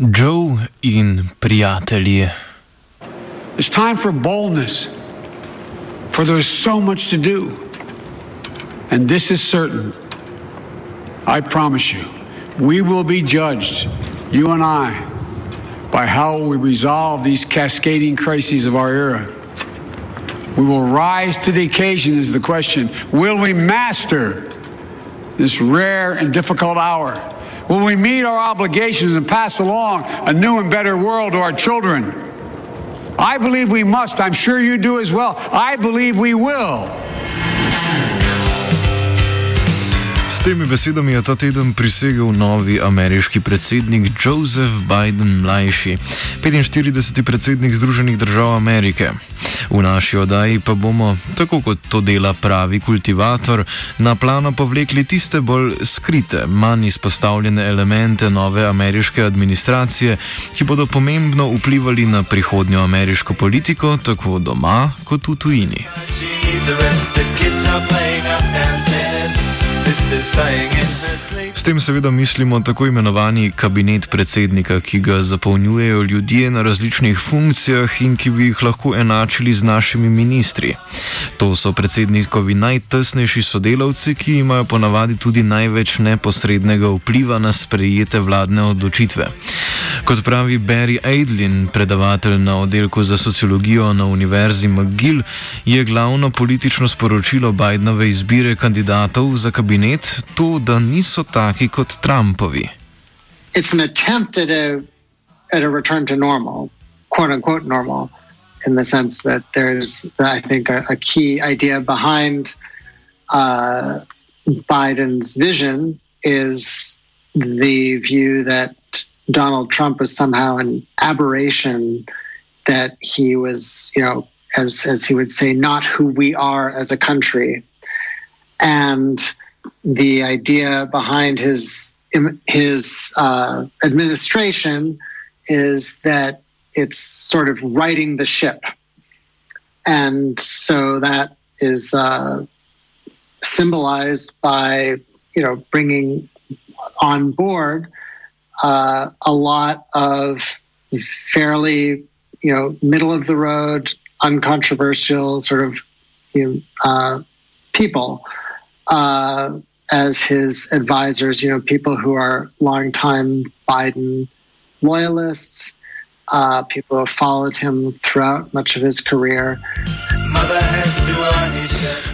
Joe in. It's time for boldness, for there's so much to do. And this is certain. I promise you, we will be judged, you and I, by how we resolve these cascading crises of our era. We will rise to the occasion, is the question. Will we master this rare and difficult hour? Will we meet our obligations and pass along a new and better world to our children? I believe we must. I'm sure you do as well. I believe we will. Temi besedami je ta teden prisegel novi ameriški predsednik Joseph Biden mlajši, 45. predsednik Združenih držav Amerike. V naši oddaji pa bomo, tako kot to dela pravi kultivator, na plano povlekli tiste bolj skrite, manj izpostavljene elemente nove ameriške administracije, ki bodo pomembno vplivali na prihodnjo ameriško politiko, tako doma kot v tujini. sisters saying in her sleep. S tem seveda mislimo tako imenovani kabinet predsednika, ki ga zapolnjujejo ljudje na različnih funkcijah in ki bi jih lahko enačili z našimi ministri. To so predsednikovi najtesnejši sodelavci, ki imajo ponavadi tudi največ neposrednega vpliva na sprejete vladne odločitve. Kot pravi Barry Aidlin, predavatelj na oddelku za sociologijo na Univerzi McGill, je glavno politično sporočilo Bidenove izbire kandidatov za kabinet to, da niso kot Trumpovi. It's an attempt at a, at a return to normal, quote unquote normal, in the sense that there's, I think, a, a key idea behind uh, Biden's vision is the view that Donald Trump was somehow an aberration, that he was, you know, as, as he would say, not who we are as a country. And the idea behind his his uh, administration is that it's sort of righting the ship, and so that is uh, symbolized by you know bringing on board uh, a lot of fairly you know middle of the road, uncontroversial sort of you know, uh, people uh, as his advisors, you know, people who are longtime Biden loyalists, uh, people who have followed him throughout much of his career.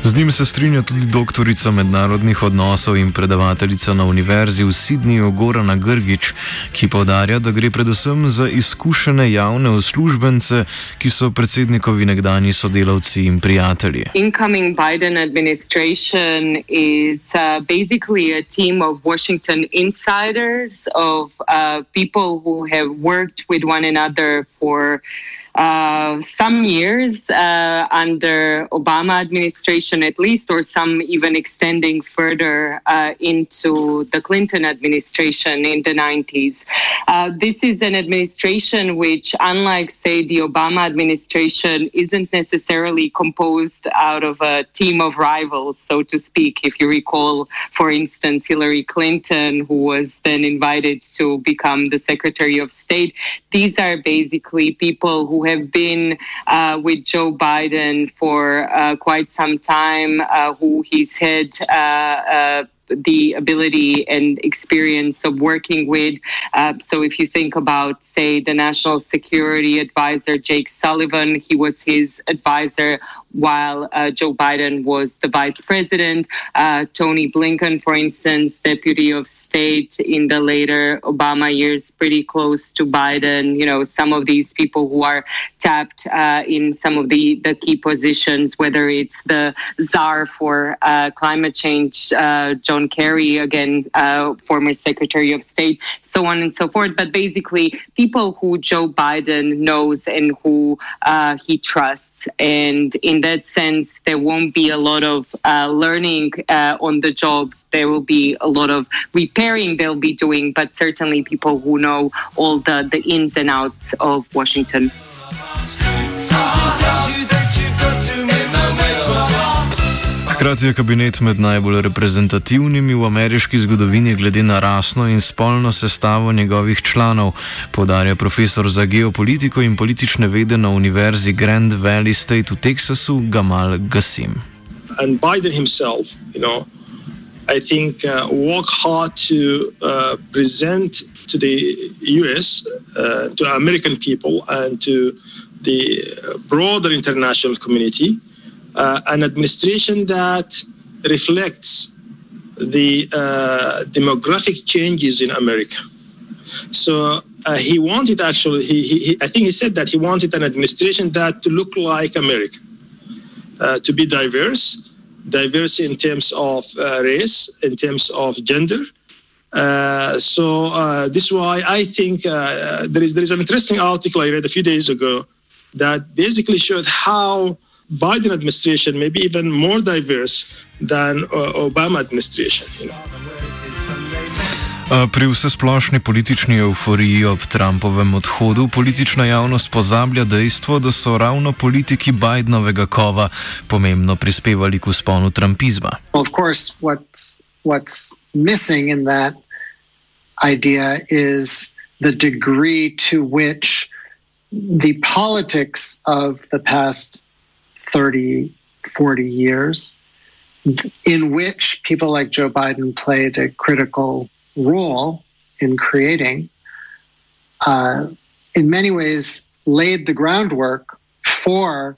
Z njim se strinja tudi doktorica mednarodnih odnosov in predavateljica na univerzi v Sydneyju Gorana Grgič, ki povdarja, da gre predvsem za izkušene javne uslužbence, ki so predsednikovi nekdani sodelavci in prijatelji. Incoming Biden administration is uh, basically a team of Washington insiders, of uh, people who have worked with one another for uh, some years uh, under Obama administration, at least, or some even extending further uh, into the Clinton administration in the 90s. Uh, this is an administration which, unlike, say, the Obama administration, isn't necessarily composed out of a team of rivals, so to speak. If you recall, for instance, Hillary Clinton, who was then invited to become the Secretary of State, these are basically people who have been uh, with Joe Biden for uh, quite some time, uh, who he's had uh, uh, the ability and experience of working with. Uh, so if you think about, say, the National Security Advisor Jake Sullivan, he was his advisor while uh, Joe Biden was the vice president. Uh, Tony Blinken, for instance, deputy of state in the later Obama years, pretty close to Biden. You know, some of these people who are tapped uh, in some of the, the key positions, whether it's the czar for uh, climate change, uh, John Kerry, again, uh, former secretary of state, so on and so forth. But basically, people who Joe Biden knows and who he trusts. And in that sense, there won't be a lot of uh, learning uh, on the job. There will be a lot of repairing they'll be doing, but certainly people who know all the, the ins and outs of Washington. Hkrati je kabinet med najbolj reprezentativnimi v ameriški zgodovini glede na rasno in spolno sestavo njegovih članov, podarja profesor za geopolitiko in politične vede na Univerzi Grand Valley State v Teksasu Gamal Gassim. And Biden himself, you know, I think uh, work hard to uh, present to the US, uh, to American people, and to the broader international community. uh, an administration that reflects the uh, demographic changes in America. So uh, he wanted actually, he, he, I think he said that he wanted an administration that to look like America, uh, to be diverse, diverse in terms of uh, race, in terms of gender. Uh, so this is why I think there is there is an interesting article I read a few days ago that basically showed how Biden administration may be even more diverse than uh, Obama administration. You know. Pri vsesplošni politični euforiji ob Trumpovem odhodu politična javnost pozablja dejstvo, da so ravno politiki Bidenovega kova pomembno prispevali k usponu trumpizma. Of course, what's, what's missing in that idea is the degree to which the politics of the past 30, 40 years, in which people like Joe Biden played a critical role in creating, uh, in many ways laid the groundwork for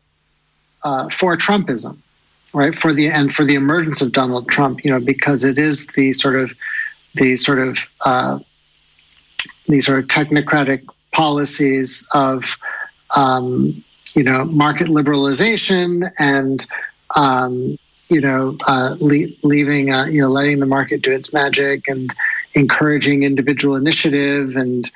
uh, for Trumpism, right? For the and for the emergence of Donald Trump, you know, because it is the sort of the sort of uh, these sort of technocratic policies of um, you know, market liberalization and, um, you know, uh, le- leaving, uh, you know, letting the market do its magic and encouraging individual initiative and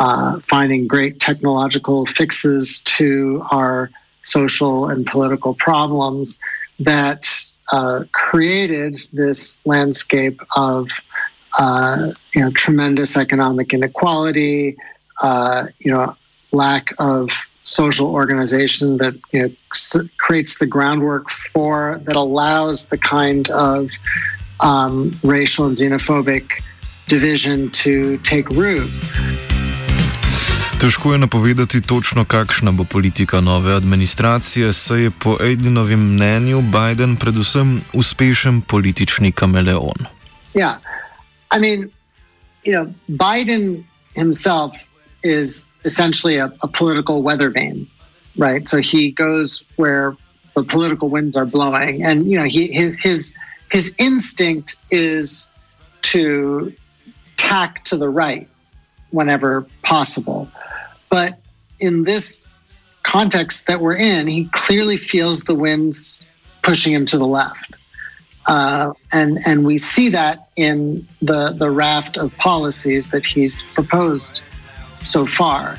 uh, finding great technological fixes to our social and political problems that uh, created this landscape of, uh, you know, tremendous economic inequality, uh, you know, lack of social organization that you know, creates the groundwork for that allows the kind of um, racial and xenophobic division to take root. Težko je napovedati točno, kakšna bo politika nove administracije, saj je po Edinovem mnenju Biden predvsem uspešen politični kameleon. Yeah. I mean, you know, Biden himself is essentially a, a political weather vane, right? So he goes where the political winds are blowing, and you know he his his his instinct is to tack to the right whenever possible, but in this context that we're in, he clearly feels the winds pushing him to the left. Uh, and and we see that in the the raft of policies that he's proposed so far.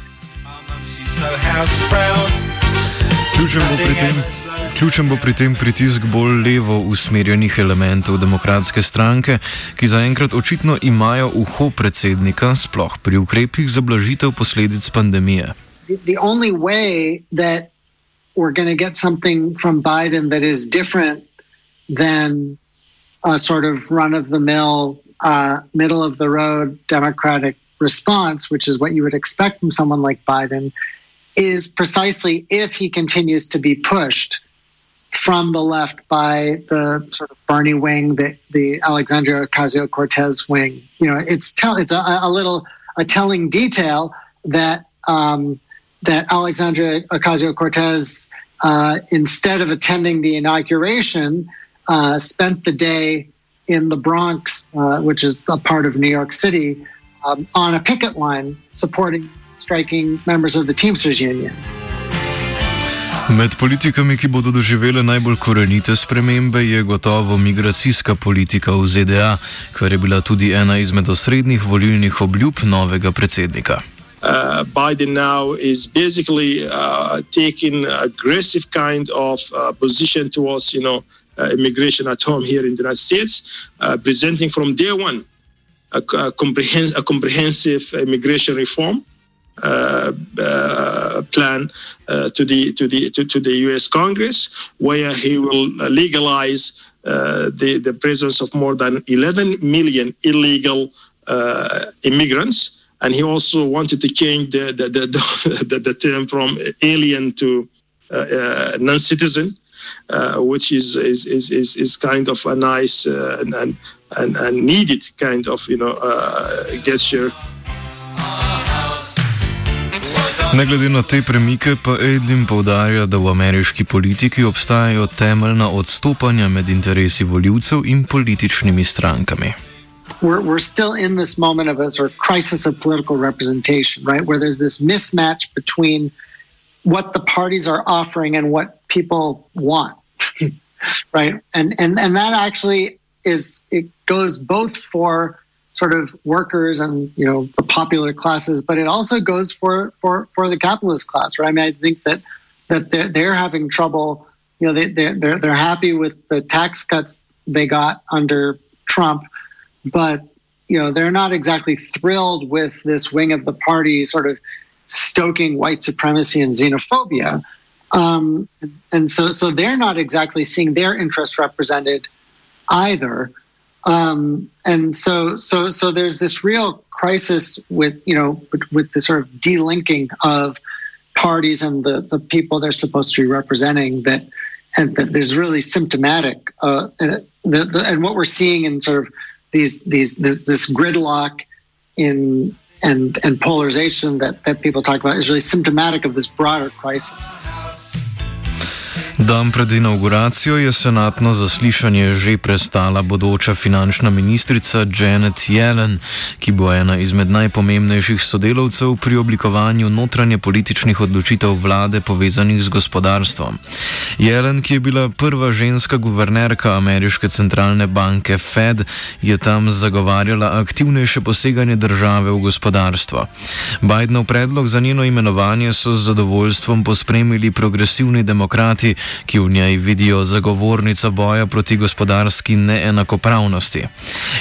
Ključen bo, tem, ključen bo pri tem pritisk bolj levo usmerjenih elementov demokratske stranke, ki zaenkrat očitno imajo uho predsednika, sploh pri ukrepih za blažitev posledic pandemije. The, the only way that we're going to get something from Biden that is different than a sort of run of the mill, uh, middle of the road Democratic response, which is what you would expect from someone like Biden, is precisely if he continues to be pushed from the left by the sort of Bernie wing, the, the Alexandria Ocasio Cortez wing. You know, it's tell it's a, a little a telling detail that um, that Alexandria Ocasio Cortez, uh, instead of attending the inauguration, uh, spent the day in the Bronx, uh, which is a part of New York City, um, on a picket line supporting striking members of the Teamsters Union. Med politikami, ki bodo doživele najbolj korenite spremembe, je gotovo migracijska politika v ZDA, kar je bila tudi ena izmed osrednjih volilnih obljub novega predsednika. Uh, Biden now is basically uh, taking aggressive kind of uh, position towards, you know, uh, immigration at home here in the United States, uh, presenting from day one a, a, comprehens- a comprehensive immigration reform. Uh, uh, plan uh, to the to the to, to, the U.S. Congress, where he will legalize the the presence of more than 11 million illegal immigrants, and he also wanted to change the the the, the, the term from alien to non-citizen. Uh, which is, is is, is is kind of a nice uh, and, and and needed kind of you know uh, gesture. Ne glede na te premike, pa Edlin povdarja, da v ameriški politiki obstajajo temeljna odstopanja med interesi voljivcev in političnimi strankami. We're, we're still in this moment of a sort of crisis of political representation, right? Where there's this mismatch between what the parties are offering and what people want, right? And, and, and that actually is, it goes both for sort of workers and you know the popular classes, but it also goes for for for the capitalist class, right? I mean, I think that that they're they're having trouble. You know, they they're they're, they're happy with the tax cuts they got under Trump, but you know they're not exactly thrilled with this wing of the party sort of stoking white supremacy and xenophobia. Um, and so, so they're not exactly seeing their interests represented either. Um, and so, so, so there's this real crisis with, you know, with, with the sort of delinking of parties and the, the people they're supposed to be representing that, and that there's really symptomatic, uh, and, the, the, and what we're seeing in sort of these, these, this, this gridlock in, and, and polarization that, that people talk about is really symptomatic of this broader crisis. Dan pred inauguracijo je senatno zaslišanje že prestala bodoča finančna ministrica Janet Yellen, ki bo ena izmed najpomembnejših sodelavcev pri oblikovanju notranje političnih odločitev vlade povezanih z gospodarstvom. Yellen, ki je bila prva ženska guvernerka ameriške centralne banke Fed, je tam zagovarjala aktivnejše poseganje države v gospodarstvo. Bidenov predlog za njeno imenovanje so z zadovoljstvom pospremili progresivni demokrati, ki v njej vidijo zagovornico boja proti gospodarski neenakopravnosti.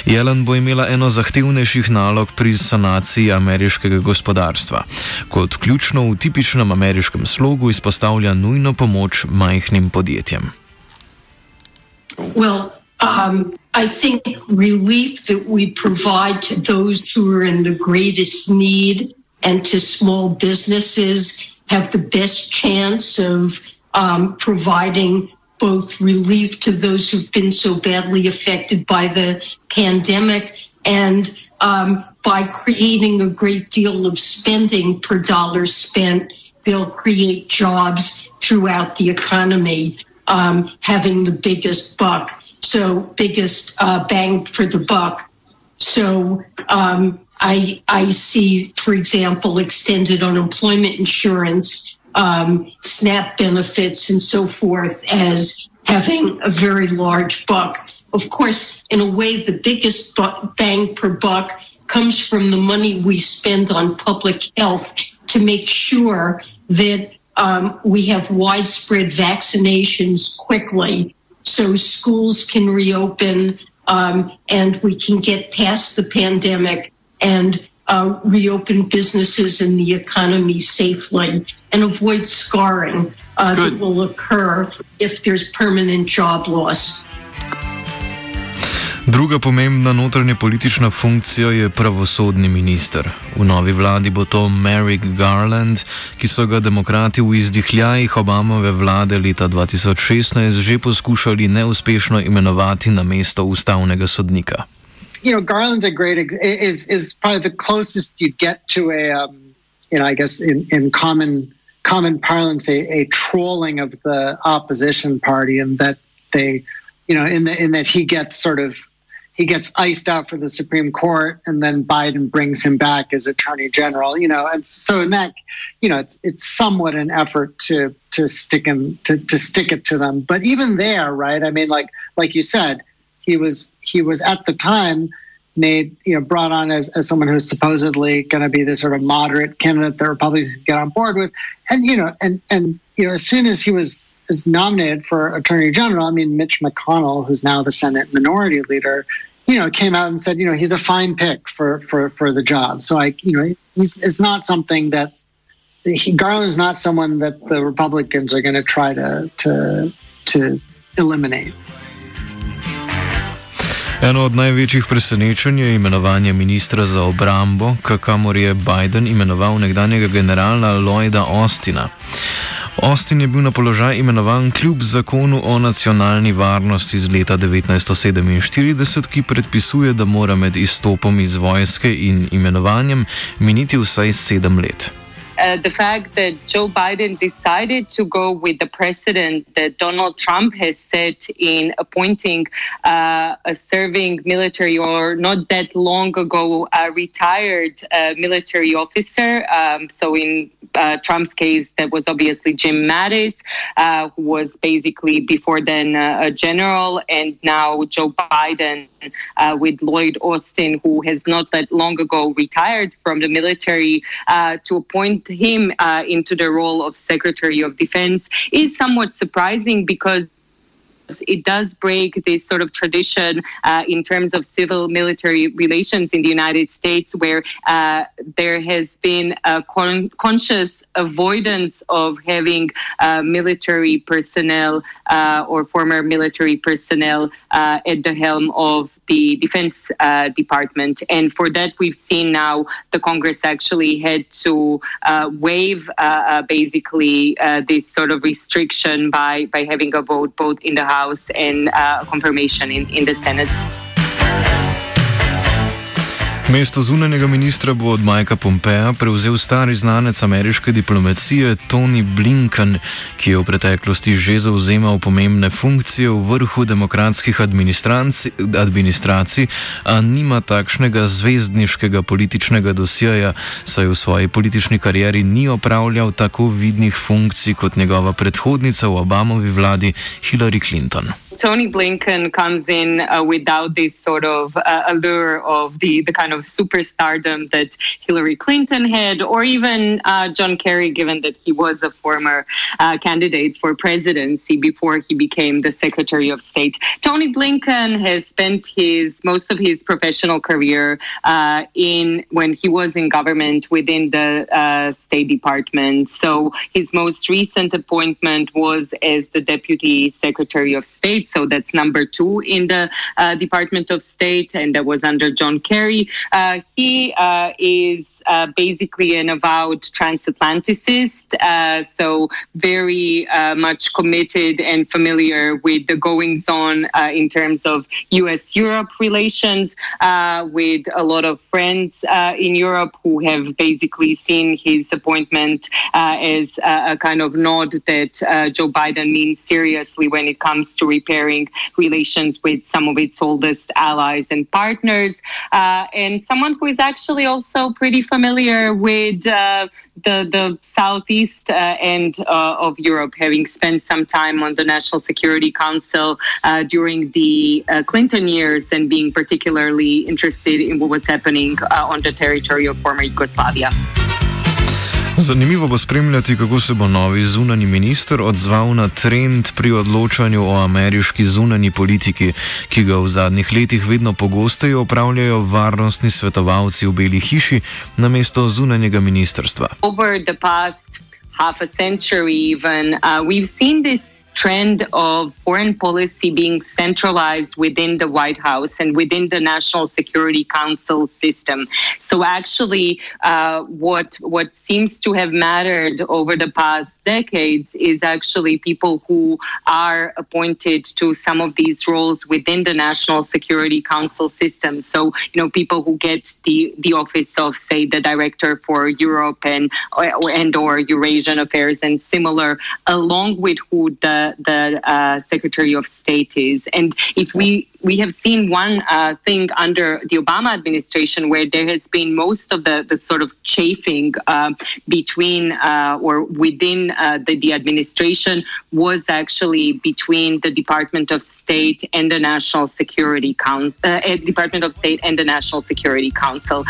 Jelen bo imela eno zahtevnejših nalog pri sanaciji ameriškega gospodarstva. Kot ključno v tipičnem ameriškem slogu izpostavlja nujno pomoč majhnim podjetjem. Well, um, I think relief that we provide to those who are in the greatest need and to small businesses have the best chance of um, providing both relief to those who've been so badly affected by the pandemic and um, by creating a great deal of spending per dollar spent, they'll create jobs throughout the economy, um, having the biggest buck, so biggest uh, bang for the buck. So um, I, I see, for example, extended unemployment insurance um, SNAP benefits and so forth as having a very large buck. Of course, in a way, the biggest bang per buck comes from the money we spend on public health to make sure that um, we have widespread vaccinations quickly so schools can reopen um, and we can get past the pandemic and uh, reopen businesses and the economy safely and avoid scarring uh, that will occur if there's permanent job loss. Druga pomembna notranja politična funkcija je pravosodni minister. V novi vladi bo to Merrick Garland, ki so ga demokrati v izdihljajih Obamove vlade leta 2016 že poskušali neuspešno imenovati na mesto ustavnega sodnika. You know, Garland's a great ex- is is probably the closest you get to a um, you know I guess in, in common common parlance a, a trolling of the opposition party and that they you know in the in that he gets sort of he gets iced out for the Supreme Court, and then Biden brings him back as Attorney General. You know, and so in that, you know, it's it's somewhat an effort to to stick him to to stick it to them. But even there, right? I mean, like like you said, he was he was at the time made you know brought on as, as someone who's supposedly going to be the sort of moderate candidate that Republicans get on board with, and you know, and and you know, as soon as he was, was nominated for Attorney General, I mean, Mitch McConnell, who's now the Senate Minority Leader, you know, came out and said, you know, he's a fine pick for for for the job. So I, you know, he's it's not something that he, Garland's not someone that the Republicans are going to try to to to eliminate. Eno od največjih presenečenj je imenovanje ministra za obrambo, kakamor je Biden imenoval nekdanjega generala Lloyda Austina. Austin je bil na položaj imenovan kljub zakonu o nacionalni varnosti iz leta 1947, ki predpisuje, da mora med izstopom iz vojske in imenovanjem miniti vsaj sedem let. Uh, the fact that Joe Biden decided to go with the precedent that Donald Trump has set in appointing uh, a serving military or not that long ago a retired uh, military officer. Um, so in uh, Trump's case, that was obviously Jim Mattis, uh, who was basically before then a general, and now Joe Biden uh, with Lloyd Austin, who has not that long ago retired from the military, uh, to appoint him uh, into the role of Secretary of Defense is somewhat surprising because it does break this sort of tradition uh, in terms of civil military relations in the United States, where uh, there has been a con- conscious avoidance of having uh, military personnel uh, or former military personnel uh, at the helm of the Defense uh, Department. And for that, we've seen now the Congress actually had to uh, waive uh, uh, basically this sort of restriction by, by having a vote both in the House and confirmation in, in the Senate. Mesto zunanjega ministra bo od Majka Pompeja prevzel stari znanec ameriške diplomacije Tony Blinken, ki je v preteklosti že zauzemal pomembne funkcije v vrhu demokratskih administracij, a nima takšnega zvezdniškega političnega dosjeja, saj v svoji politični karieri ni opravljal tako vidnih funkcij kot njegova predhodnica v Obamovi vladi Hillary Clinton. Tony Blinken comes in uh, without this sort of uh, allure of the, the kind of superstardom that Hillary Clinton had, or even uh, John Kerry, given that he was a former uh, candidate for presidency before he became the Secretary of State. Tony Blinken has spent his most of his professional career uh, in when he was in government within the uh, State Department. So his most recent appointment was as the Deputy Secretary of State. So that's number two in the uh, Department of State, and that was under John Kerry. Uh, he uh, is uh, basically an avowed transatlanticist, uh, so very much committed and familiar with the goings on in terms of US Europe relations, with a lot of friends in Europe who have basically seen his appointment as a, a, kind of nod that Joe Biden means seriously when it comes to repair relations with some of its oldest allies and partners, uh, and someone who is actually also pretty familiar with uh, the the southeast uh, end uh, of Europe, having spent some time on the National Security Council uh, during the Clinton years and being particularly interested in what was happening on the territory of former Yugoslavia. Zanimivo bo spremljati, kako se bo novi zunani minister odzval na trend pri odločanju o ameriški zunani politiki, ki ga v zadnjih letih vedno pogosteje opravljajo varnostni svetovalci v Beli hiši na mesto zunanjega ministrstva. Over the past half a century, even uh, we've seen this trend of foreign policy being centralized within the White House and within the National Security Council system. So actually, uh, what what seems to have mattered over the past decades is actually people who are appointed to some of these roles within the National Security Council system. So you know, people who get the the office of say the director for Europe and or, and or Eurasian affairs and similar, along with who the the uh, Secretary of State is. And if we we have seen one uh, thing under the Obama administration where there has been most of the, the sort of chafing uh, between uh, or within uh, the, the administration was actually between the Department of State and the National Security Council, uh, eh, Department of State and the National Security Council.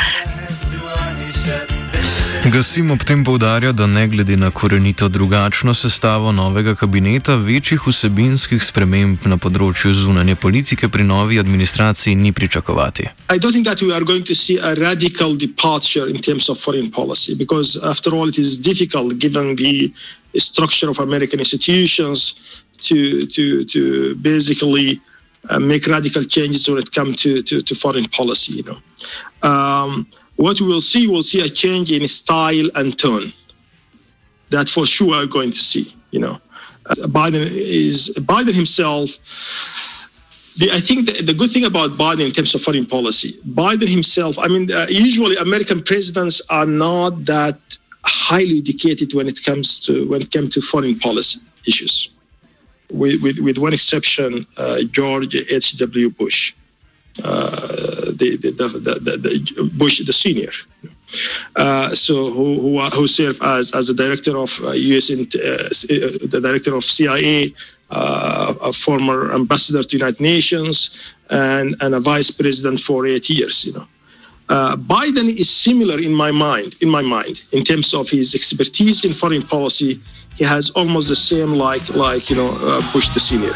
Gasim ob tem povdarja, da ne glede na korenito drugačno sestavo novega kabineta, večjih vsebinskih sprememb na področju zunanje politike pri novi administraciji ni pričakovati. I don't think that we are going to see a radical departure in terms of foreign policy because, after all, it is difficult given the structure of American institutions to, to, to basically uh, make radical changes when it comes to, to, to foreign policy. You know. Um, what we will see, we'll see a change in style and tone. That for sure we're going to see. You know, uh, Biden is Biden himself. The, I think the, the, good thing about Biden in terms of foreign policy, Biden himself. I mean, uh, usually American presidents are not that highly educated when it comes to when it comes to foreign policy issues, with with, with one exception, uh, George H. W. Bush. Uh, the, the, the, the, Bush the senior. Uh, so who, who, who served as as the director of U.S. Uh, the director of CIA, a former ambassador to United Nations, and and a vice president for eight years. You know. Uh, Biden is similar in my mind, in my mind, in terms of his expertise in foreign policy. He has almost the same like like you know uh, Bush the senior.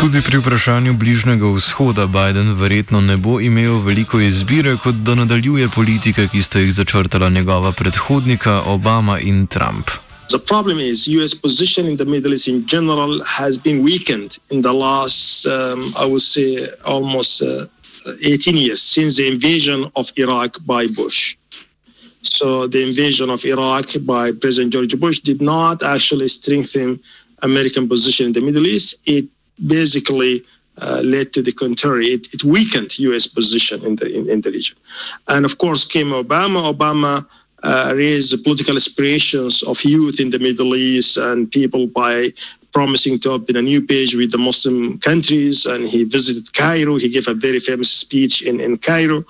Tudi pri vprašanju Bližnjega vzhoda Biden verjetno ne bo imel veliko izbire, kot da nadaljuje politike, ki sta jih začrtala njegova predhodnika Obama in Trump. The problem is U.S. position in the Middle East in general has been weakened in the last, um, I would say, almost uh, 18 years since the invasion of Iraq by Bush. So the invasion of Iraq by President George Bush did not actually strengthen American position in the Middle East. It basically uh, led to the contrary. It, it weakened U.S. position in the in, in, the region, and of course came Obama. Obama uh, raised the political aspirations of youth in the Middle East and people by promising to open a new page with the Muslim countries. And he visited Cairo. He gave a very famous speech in, in Cairo,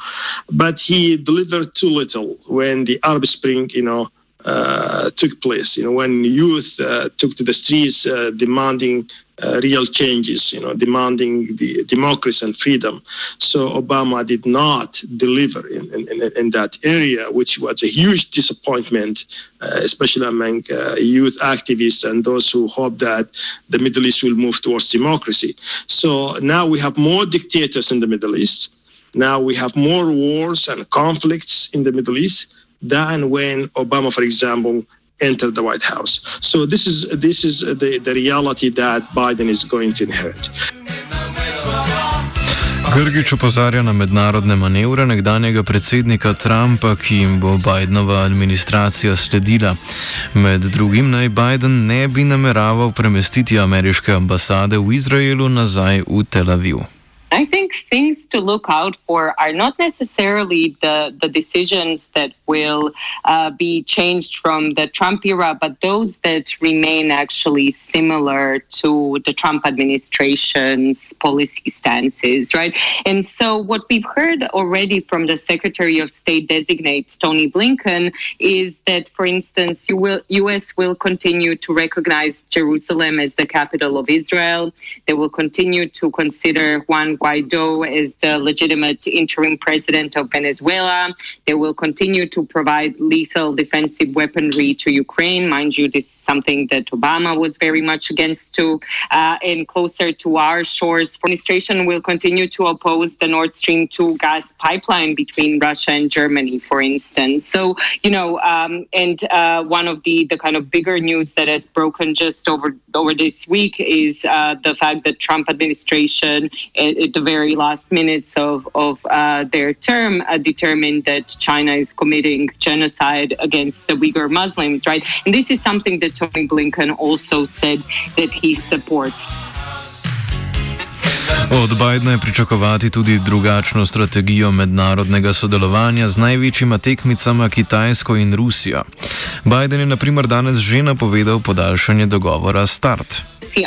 but he delivered too little when the Arab Spring, you know. Uh, took place, you know, when youth uh, took to the streets uh, demanding uh, real changes, you know, demanding the democracy and freedom. So Obama did not deliver in, in, in that area, which was a huge disappointment, uh, especially among uh, youth activists and those who hope that the Middle East will move towards democracy. So now we have more dictators in the Middle East. Now we have more wars and conflicts in the Middle East than when Obama, for example, entered the White House. So this is this is the, the reality that Biden is going to inherit. Grgič opozarja na mednarodne manevre nekdanjega predsednika Trumpa, ki jim bo Bidenova administracija sledila. Med drugim naj Biden ne bi nameraval premestiti ameriške ambasade v Izraelu nazaj v Tel Aviv. I think things to look out for are not necessarily the, the decisions that will uh, be changed from the Trump era, but those that remain actually similar to the Trump administration's policy stances, right? And so, what we've heard already from the Secretary of State designate, Tony Blinken, is that, for instance, you will, U.S. will continue to recognize Jerusalem as the capital of Israel. They will continue to consider one Guaido as the legitimate interim president of Venezuela. They will continue to provide lethal defensive weaponry to Ukraine. Mind you, this is something that Obama was very much against too. Uh, and closer to our shores, administration will continue to oppose the Nord Stream 2 gas pipeline between Russia and Germany, for instance. So, you know, um, and uh, Juan of the, the kind of bigger news that has broken just over, over this week is uh, the fact that Trump administration at, at the very last minutes of, of uh, their term uh, determined that China is committing genocide against the Uyghur Muslims, right? And this is something that Tony Blinken also said that he supports. Od Bidna je pričakovati tudi drugačno strategijo mednarodnega sodelovanja z največjima tekmicama Kitajsko in Rusijo. Biden je naprimer danes že napovedal podaljšanje dogovora START.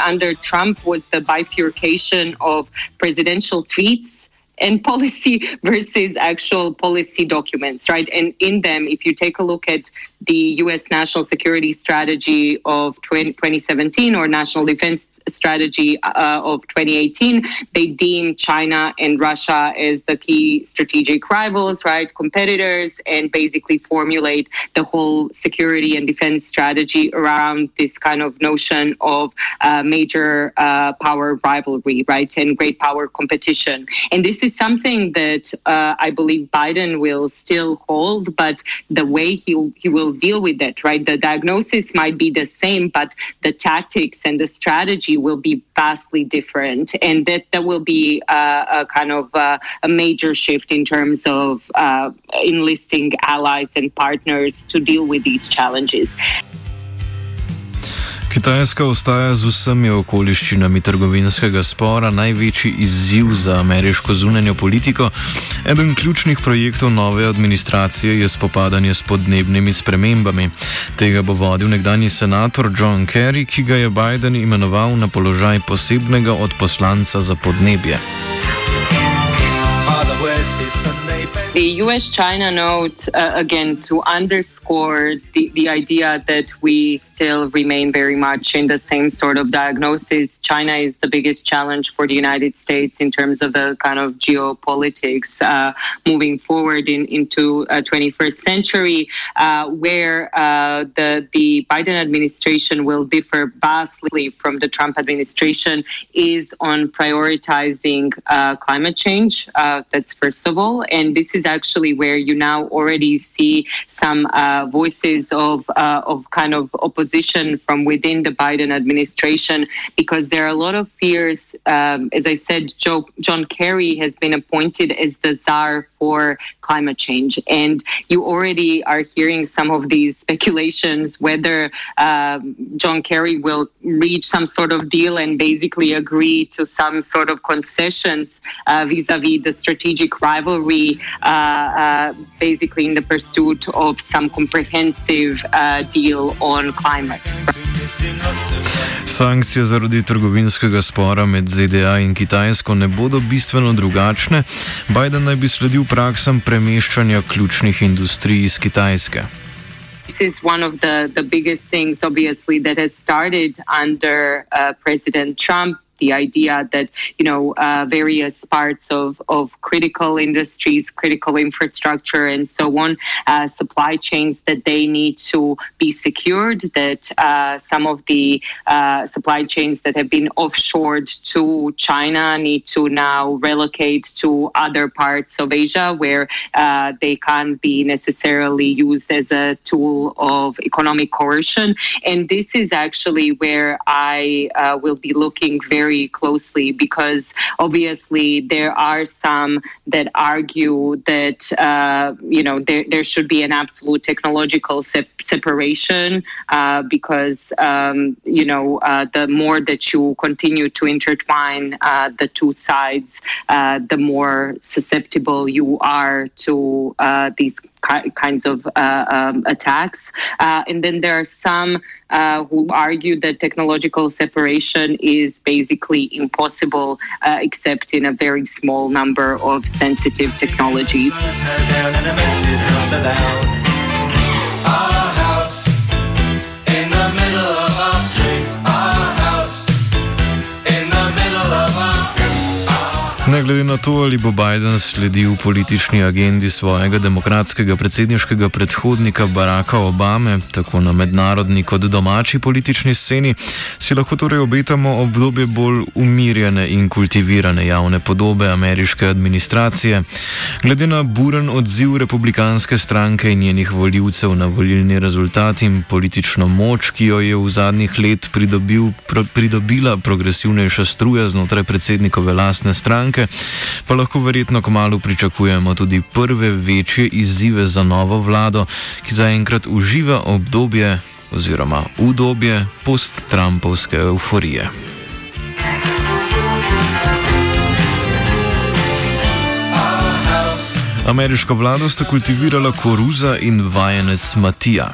Under Trump was the bifurcation of presidential tweets. and policy versus actual policy documents, right? And in them, if you take a look at the U.S. national security strategy of 20, 2017 or national defense strategy uh, of 2018, they deem China and Russia as the key strategic rivals, right? Competitors, and basically formulate the whole security and defense strategy around this kind of notion of uh, major uh, power rivalry, right? And great power competition. And this is something that uh, I believe Biden will still hold, but the way he, he will deal with it, right? The diagnosis might be the same, but the tactics and the strategy will be vastly different. And that, that will be uh, a kind of uh, a major shift in terms of uh, enlisting allies and partners to deal with these challenges. Kitajska ostaja z vsemi okoliščinami trgovinskega spora največji izziv za ameriško zunanjo politiko. Eden ključnih projektov nove administracije je spopadanje s podnebnimi spremembami. Tega bo vodil nekdani senator John Kerry, ki ga je Biden imenoval na položaj posebnega odposlanca za podnebje. The US China note, uh, again, to underscore the, the idea that we still remain very much in the same sort of diagnosis. China is the biggest challenge for the United States in terms of the kind of geopolitics uh, moving forward in, into uh, 21st century, uh, where uh, the, the Biden administration will differ vastly from the Trump administration is on prioritizing uh, climate change. that's first of all. And this is actually where you now already see some uh, voices of uh, of kind of opposition from within the Biden administration because there are a lot of fears. Um, as I said, Joe, John Kerry has been appointed as the czar for climate change, and you already are hearing some of these speculations whether um, John Kerry will reach some sort of deal and basically agree to some sort of concessions uh, vis-a-vis the strategic rivalry uh, uh, basically in the pursuit of some comprehensive uh, deal on climate. Sankcije zaradi trgovinskega spora med ZDA in Kitajsko ne bodo bistveno drugačne. Biden naj bi sledil praksam premeščanja ključnih industrij iz Kitajske. This is one of the, the biggest things, obviously, that has started under uh, President Trump. The idea that you know uh, various parts of, of critical industries, critical infrastructure, and so on, uh, supply chains that they need to be secured. That uh, some of the uh, supply chains that have been offshored to China need to now relocate to other parts of Asia where uh, they can't be necessarily used as a tool of economic coercion. And this is actually where I uh, will be looking very very closely because obviously there are some that argue that uh, you know there, there should be an absolute technological se- separation uh, because um, you know uh, the more that you continue to intertwine uh, the two sides, uh, the more susceptible you are to uh, these kinds of uh, um, attacks. Uh, and then there are some uh, who argue that technological separation is basically impossible except in a very small number of sensitive technologies. Ne glede na to, ali bo Biden sledil politični agendi svojega demokratskega predsedniškega predhodnika Baracka Obame, tako na mednarodni kot domači politični sceni, si lahko torej obetamo obdobje bolj umirjene in kultivirane javne podobe ameriške administracije. Glede na buren odziv republikanske stranke in njenih voljivcev na volilni rezultat in politično moč, ki jo je v zadnjih let pridobil, pro, pridobila progresivnejša struja znotraj predsednikove lastne stranke, pa lahko verjetno kmalo pričakujemo tudi prve večje izzive za novo vlado, ki zaenkrat uživa obdobje oziroma udobje post-Trumpovske euforije. Ameriško vlado sta kultivirala koruza in vajenec Matija.